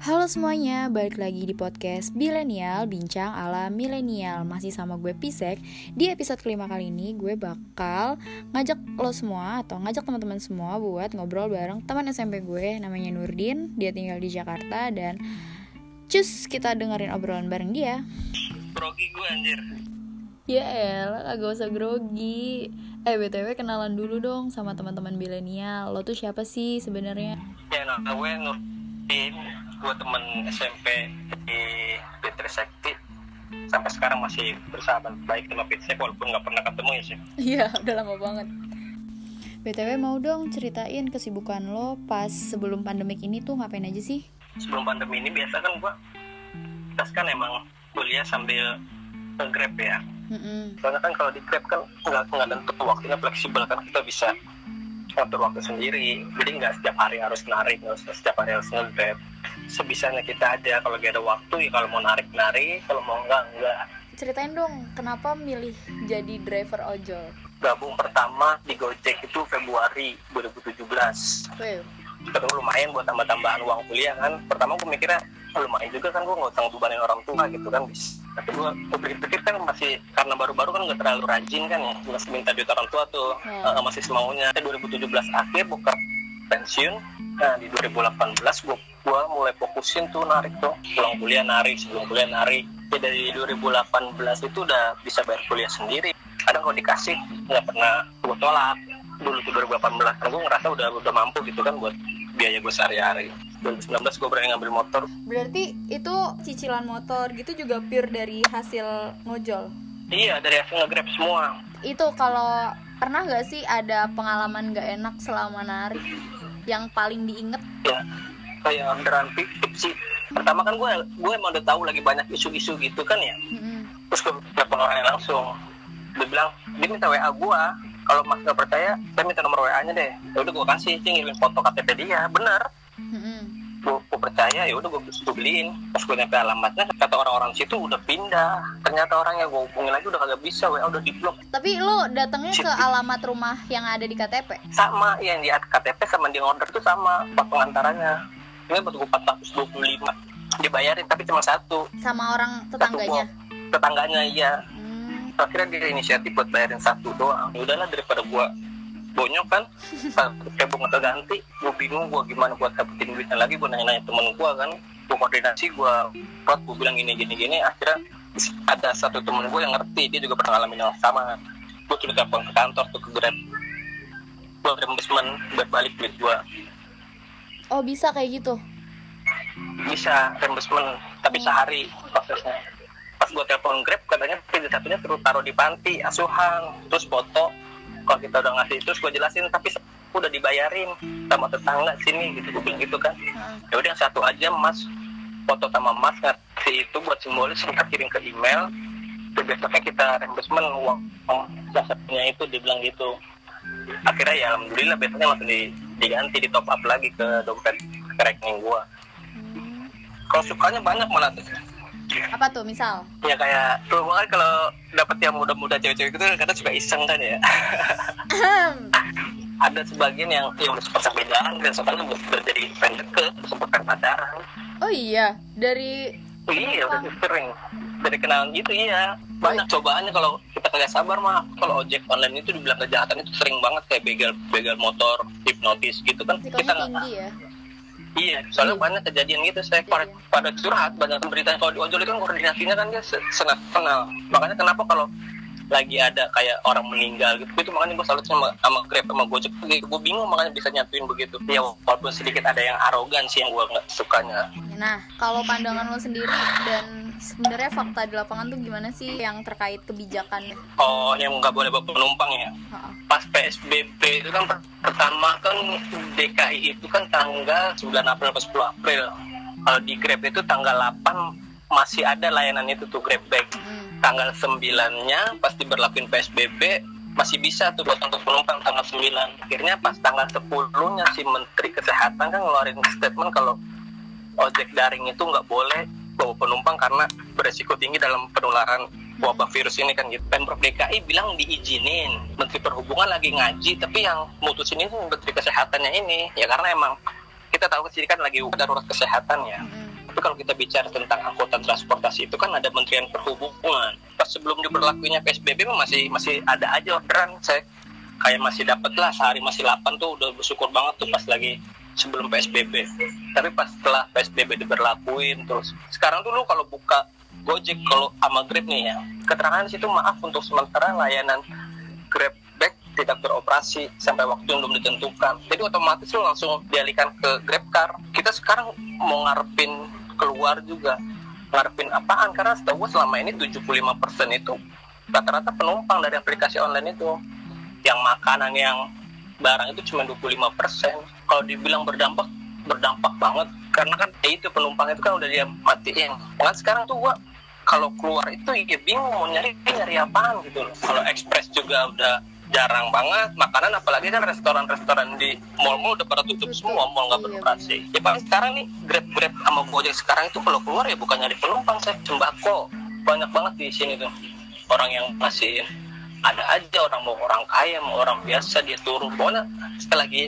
Halo semuanya, balik lagi di podcast Bilenial, bincang ala milenial Masih sama gue Pisek. Di episode kelima kali ini gue bakal ngajak lo semua atau ngajak teman-teman semua buat ngobrol bareng teman SMP gue Namanya Nurdin, dia tinggal di Jakarta dan cus kita dengerin obrolan bareng dia. Grogi gue anjir. Ya elah, kagak usah grogi. Eh BTW kenalan dulu dong sama teman-teman Bilenial Lo tuh siapa sih sebenarnya? Ya nama gue? Nurdin Gue temen SMP di Fitri Sekti Sampai sekarang masih bersahabat baik sama Fitri Walaupun gak pernah ketemu ya sih Iya, udah lama banget. BTW mau dong ceritain kesibukan lo pas sebelum pandemik ini tuh ngapain aja sih? Sebelum pandemi ini biasa kan gue Kita kan emang kuliah sambil nge-grab ya Mm-mm. Soalnya kan kalau di Grab kan nggak nggak tentu waktunya fleksibel kan kita bisa ngatur waktu sendiri. Jadi nggak setiap hari harus narik, nggak setiap hari harus nge-grab. Sebisanya kita aja kalau gak ada waktu ya kalau mau narik narik, kalau mau enggak enggak. Ceritain dong kenapa milih jadi driver ojol? Gabung pertama di Gojek itu Februari 2017. Weh, Terus lumayan buat tambah-tambahan uang kuliah kan. Pertama gue mikirnya "Ah, lumayan juga kan gue nggak usah ngebebanin orang tua gitu kan bis. Tapi gue, pikir-pikir kan masih karena baru-baru kan nggak terlalu rajin kan ya. Masih minta duit orang tua tuh. Hmm. Eh, masih semaunya. 2017 akhir buka pensiun. Nah di 2018 gue gua mulai fokusin tuh narik tuh. Pulang kuliah narik, sebelum kuliah narik. Ya dari 2018 itu udah bisa bayar kuliah sendiri. Kadang kalau dikasih nggak pernah gue tolak. Dulu tuh 2018 kan gue ngerasa udah udah mampu gitu kan buat biaya gue sehari-hari. 2019 gue berani ngambil motor. berarti itu cicilan motor gitu juga pure dari hasil ngojol? Iya dari hasil nge-grab semua. Itu kalau pernah gak sih ada pengalaman gak enak selama narik yang paling diinget? Ya kayak orderan fiktif sih. Pertama kan gue gue emang udah tahu lagi banyak isu-isu gitu kan ya. Mm-mm. terus gue telepon orangnya langsung dia bilang dia minta WA gue kalau mas nggak percaya saya minta nomor WA nya deh ya udah gue kasih sih ngirim foto KTP dia bener Mm-mm. gue, gue percaya ya udah gue, gue beliin pas gue nyampe alamatnya kata orang-orang situ udah pindah ternyata orangnya gue hubungin lagi udah kagak bisa WA udah di blok Tapi lo datangnya ke alamat rumah yang ada di KTP? sama yang di KTP sama di order tuh sama pas pengantarannya ini gue 425 dibayarin tapi cuma satu. Sama orang satu tetangganya? box. tetangganya iya. Hmm. akhirnya dia inisiatif buat bayarin satu doang. Ya udahlah daripada gua bonyok kan kayak gua nggak ganti gua bingung gua gimana buat dapetin duitnya lagi gua nanya-nanya temen gua kan. Gua koordinasi gua buat gua bilang gini gini gini. Akhirnya ada satu temen gua yang ngerti dia juga pernah ngalamin yang sama. Gua coba telepon ke kantor tuh ke grab. Gua reimbursement buat balik duit gua Oh bisa kayak gitu? bisa reimbursement tapi sehari prosesnya. Pas gua telepon grab katanya pintu satunya terus taruh di panti asuhan terus foto. Kalau kita udah ngasih terus gua jelasin tapi udah dibayarin sama tetangga sini gitu. Gua bilang gitu kan. Heeh. ya udah yang satu aja mas. Foto sama mas ngasih itu buat simbolis kita kirim ke email. Terus besoknya kita reimbursement uang uang satunya itu dibilang gitu. Akhirnya ya alhamdulillah besoknya langsung di- diganti di top up lagi ke dompet ke rekening gua Hmm. kalau sukanya banyak malah tuh. Apa tuh misal? ya kayak tuh kan kalau dapet yang muda-muda cewek-cewek itu kadang suka iseng kan ya ada sebagian yang yang udah sempat sampai jalan dan sekarang udah udah jadi fan deket sempat kan pacaran Oh iya, dari iya udah sering dari kenalan gitu iya banyak cobaannya kalau kita kagak sabar mah kalau ojek online itu dibilang kejahatan itu sering banget kayak begal begal motor hipnotis gitu kan kita risikonya nggak tinggi ya. Iya, soalnya Iya. banyak kejadian gitu. Saya pada, pada curhat, banyak berita kalau di ojol itu kan koordinasinya kan dia se- senasional. Makanya kenapa kalau lagi ada kayak orang meninggal gitu, itu makanya gue salut sama, sama Grab sama Gojek gitu. Gue bingung makanya bisa nyatuin begitu. Ya walaupun sedikit ada yang arogan sih yang gue nggak sukanya. Nah, kalau pandangan lo sendiri dan sebenarnya fakta di lapangan tuh gimana sih yang terkait kebijakan? Oh, yang nggak boleh bawa penumpang ya. Pas PSBB itu kan per- pertama kan DKI itu kan tanggal 9 April ke 10 April. Kalau di Grab itu tanggal 8 masih ada layanan itu tuh Grab Bag. Hmm. tanggal 9-nya pas diberlakuin PSBB masih bisa tuh buat untuk penumpang tanggal 9 akhirnya pas tanggal 10-nya si Menteri Kesehatan kan ngeluarin statement kalau ojek daring itu nggak boleh bawa penumpang karena beresiko tinggi dalam penularan wabah virus ini kan gitu. Pemprov DKI bilang diizinin. Menteri Perhubungan lagi ngaji, tapi yang mutusin ini Menteri Kesehatannya ini. Ya karena emang kita tahu sih kan lagi darurat kesehatan ya. Tapi kalau kita bicara tentang angkutan transportasi itu kan ada Menterian Perhubungan pas sebelum diberlakunya PSBB masih masih ada aja orderan saya kayak masih dapat lah sehari masih 8 tuh udah bersyukur banget tuh pas lagi sebelum PSBB tapi pas setelah PSBB diberlakuin terus sekarang dulu kalau buka Gojek kalau sama Grab nih ya keterangan situ maaf untuk sementara layanan Grab back tidak beroperasi sampai waktu yang belum ditentukan. Jadi otomatis lo langsung dialihkan ke Grab Car. Kita sekarang mau ngarepin keluar juga. Ngarepin apaan? Karena setahu gue selama ini 75% itu rata-rata penumpang dari aplikasi online itu. Yang makanan yang barang itu cuma 25 persen kalau dibilang berdampak berdampak banget. Karena kan ya itu penumpang itu kan udah dia matiin. Kan sekarang tuh gua kalau keluar itu ya bingung mau nyari nyari apaan gitu loh. Kalau ekspres juga udah jarang banget makanan apalagi kan restoran-restoran di mall-mall udah pada tutup semua mall nggak Iya, beroperasi. ya paling sekarang nih grab grab sama gojek sekarang itu kalau keluar ya bukan nyari penumpang saya sembako. Banyak banget di sini tuh. Orang yang masih ada aja orang mau orang kaya mau orang biasa dia turun. Pokoknya sekali lagi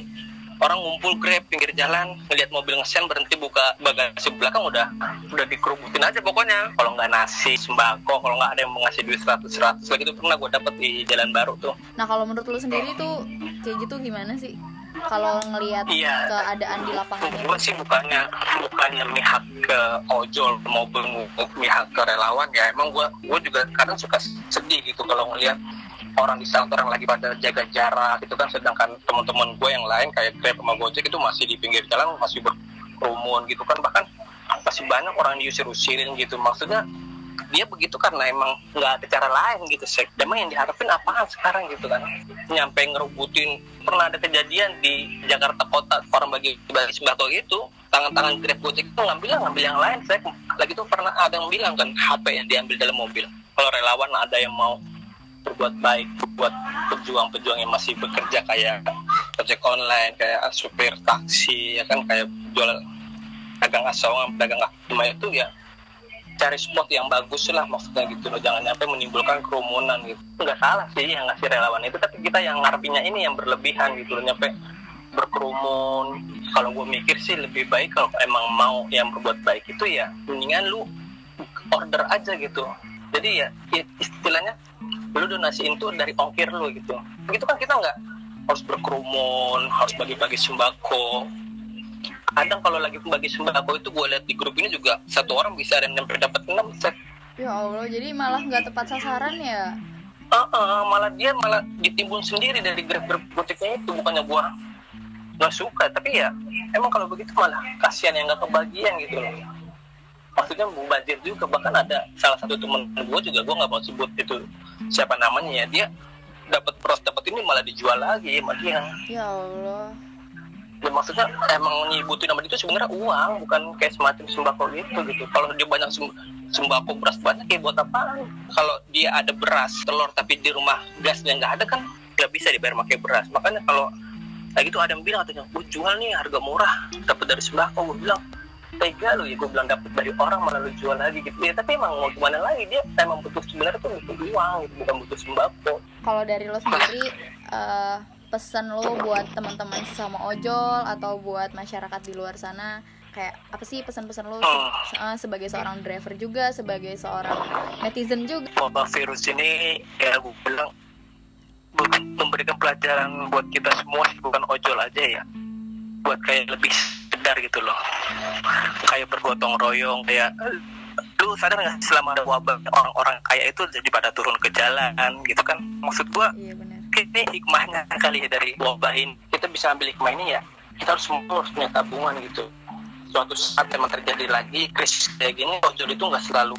orang ngumpul grab pinggir jalan ngelihat mobil ngesen berhenti buka bagasi belakang udah udah dikerubutin aja pokoknya kalau nggak nasi sembako kalau nggak ada yang mau ngasih duit seratus seratus lagi itu pernah gue dapet di jalan baru tuh Nah kalau menurut lu sendiri tuh kayak gitu gimana sih? Kalau ngelihat Iya. keadaan di lapangannya gue sih bukannya bukannya mihak ke ojol maupun mihak ke relawan ya emang gue gue juga kadang suka sedih gitu kalau ngelihat orang di sana orang lagi pada jaga jarak itu kan sedangkan teman-teman gue yang lain kayak Grab sama Gojek itu masih di pinggir jalan masih berkerumun gitu kan bahkan masih banyak orang diusir-usirin gitu maksudnya dia begitu karena emang nggak ada cara lain gitu sih. Emang yang diharapin apaan sekarang gitu kan? Nyampe ngerubutin pernah ada kejadian di Jakarta Kota orang bagi bagi sembako gitu tangan-tangan grab gojek itu ngambil ngambil yang lain saya lagi tuh pernah ada yang bilang kan HP yang diambil dalam mobil kalau relawan ada yang mau berbuat baik buat pejuang-pejuang yang masih bekerja kayak ojek online kayak supir taksi ya kan kayak jual dagang asongan pedagang kaki lima itu ya cari spot yang bagus lah maksudnya gitu loh. Jangan sampai menimbulkan kerumunan gitu. Nggak salah sih yang ngasih relawan itu tapi kita yang ngarepinnya ini yang berlebihan gitu loh. Nyampe berkerumun. Kalau gue mikir sih lebih baik kalau emang mau yang berbuat baik itu ya mendingan lu order aja gitu jadi ya istilahnya lu donasiin tuh dari ongkir lu gitu. Begitu kan kita nggak harus berkerumun harus bagi-bagi sembako. Kadang kalau lagi bagi sembako itu gue lihat di grup ini juga satu orang bisa ada yang dapat enam set Ya Allah, jadi malah nggak tepat sasaran ya? Ah, ah, malah dia malah ditimbun sendiri dari grab-grab butiknya itu bukannya gua nggak suka. Tapi ya emang kalau begitu malah kasihan yang nggak kebagian gitu loh maksudnya mubazir juga bahkan ada salah satu temen gua juga gua nggak mau sebut itu siapa namanya ya dia dapat pros dapat ini malah dijual lagi dia. Ya Allah. ya maksudnya emang nyibutin nama itu sebenarnya uang bukan kayak semacam sembako gitu gitu. Kalau dia banyak sem- sembako beras banyak ya buat apaan? Kalau dia ada beras telur tapi di rumah gasnya nggak ada kan nggak bisa dibayar pakai beras. Makanya kalau kayak gitu ada yang bilang katanya gue jual nih harga murah dapat dari sembako gue bilang tega lu ya gue bilang dapat dari orang malah lu jual lagi gitu. Ya tapi emang mau gimana lagi? Dia emang butuh sebenarnya tuh butuh uang gitu bukan butuh sembako. Kalau dari lo sendiri, eh, pesan lo buat teman-teman sesama ojol atau buat masyarakat di luar sana, kayak apa sih pesan-pesan lo se- eh, sebagai seorang driver juga, sebagai seorang netizen juga? wabah virus ini ya gue bilang memberikan pelajaran buat kita semua bukan ojol aja ya. Buat kayak lebih sadar gitu loh. Kayak bergotong royong kayak lu sadar nggak selama ada wabah orang-orang kaya itu jadi pada turun ke jalan? Gitu kan. Maksud gua Iya ini hikmahnya kali ya dari wabah ini. Kita bisa ambil hikmah ini ya. Kita harus harus punya tabungan gitu. Suatu saat emang terjadi lagi krisis kayak gini ojol itu nggak selalu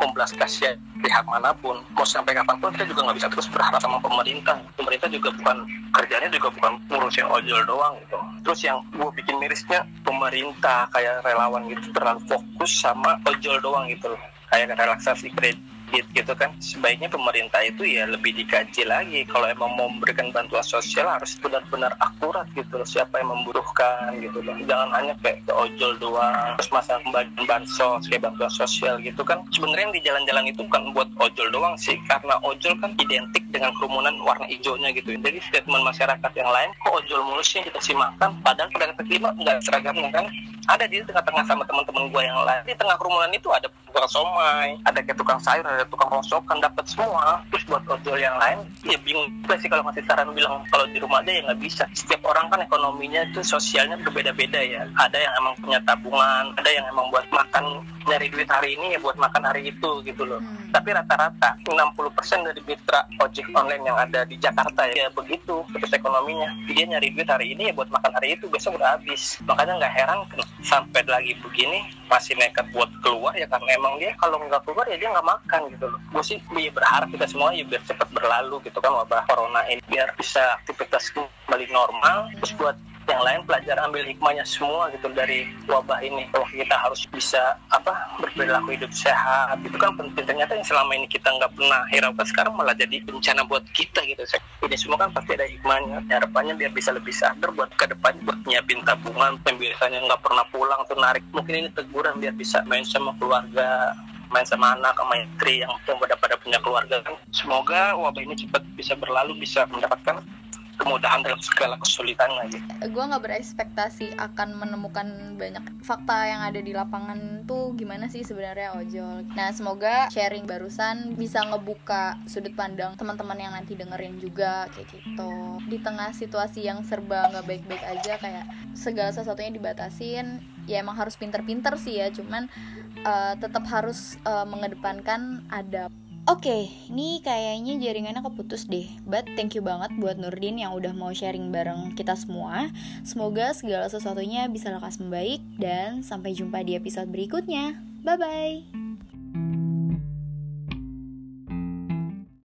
membelas kasihan pihak mana pun. Mau sampai kapan pun kita juga nggak bisa terus berharap sama pemerintah. Pemerintah juga bukan kerjanya juga bukan ngurusin ojol doang gitu terus yang gue bikin mirisnya pemerintah kayak relawan gitu. Terlalu fokus sama ojol doang gitu loh. Kayak relaksasi kredit sedikit gitu kan sebaiknya pemerintah itu ya lebih dikaji lagi. Kalau emang mau memberikan bantuan sosial harus benar-benar akurat gitu. Loh siapa yang membutuhkan gitu. Loh jangan hanya kayak ke ojol doang terus masalah pembagian bansos kayak bantuan sosial gitu kan. Sebenarnya yang di jalan-jalan itu bukan buat ojol doang sih karena ojol kan identik dengan kerumunan warna hijaunya gitu. Jadi statement masyarakat yang lain kok ojol mulu sih? Yang kita sih makan. Padahal pedagang kaki lima nggak seragam kan. Ada di tengah-tengah sama teman-teman gue yang lain. Di tengah kerumunan itu ada tukang somai ada kayak tukang sayur ada tukang rosokan dapat semua. Terus buat ojol yang lain ya bingung juga sih kalau masih saran bilang kalau di rumah aja ya nggak bisa. Setiap orang kan ekonominya itu sosialnya berbeda-beda ya. Ada yang emang punya tabungan ada yang emang buat makan nyari duit hari ini ya buat makan hari itu gitu loh. Hmm. tapi rata-rata 60% dari mitra ojek online yang ada di Jakarta ya begitu terus ekonominya. Dia nyari duit hari ini ya buat makan hari itu besok udah habis. Makanya nggak heran sampai lagi begini masih nekat buat keluar ya karena emang dia kalau nggak keluar ya dia nggak makan gitu loh. Gue sih ya berharap kita semua ya biar cepat berlalu gitu kan wabah corona ini biar bisa aktivitas kembali normal. Terus buat yang lain pelajaran ambil hikmahnya semua gitu dari wabah ini. Bahwa kita harus bisa apa berperilaku hidup sehat itu kan penting. Ternyata yang selama ini kita nggak pernah hiraukan sekarang malah jadi bencana buat kita gitu. Ini semua kan pasti ada hikmahnya. Harapannya biar bisa lebih sadar buat ke depan buat nyiapin tabungan. Yang nggak pernah pulang tuh narik. Mungkin ini teguran biar bisa main sama keluarga main sama anak sama istri yang pada pada punya keluarga kan. Semoga wabah ini cepat bisa berlalu bisa mendapatkan kemudahan dalam segala kesulitan lagi. Gue nggak berekspektasi akan menemukan banyak fakta yang ada di lapangan tuh gimana sih sebenarnya ojol. Nah semoga sharing barusan bisa ngebuka sudut pandang teman-teman yang nanti dengerin juga kayak gitu. Di tengah situasi yang serba nggak baik-baik aja kayak segala sesuatunya dibatasin. Ya emang harus pinter-pinter sih ya, cuman uh, tetap harus uh, mengedepankan adab Oke, okay, ini kayaknya jaringannya keputus deh. But thank you banget buat Nurdin yang udah mau sharing bareng kita semua. Semoga segala sesuatunya bisa lekas membaik dan sampai jumpa di episode berikutnya. Bye bye.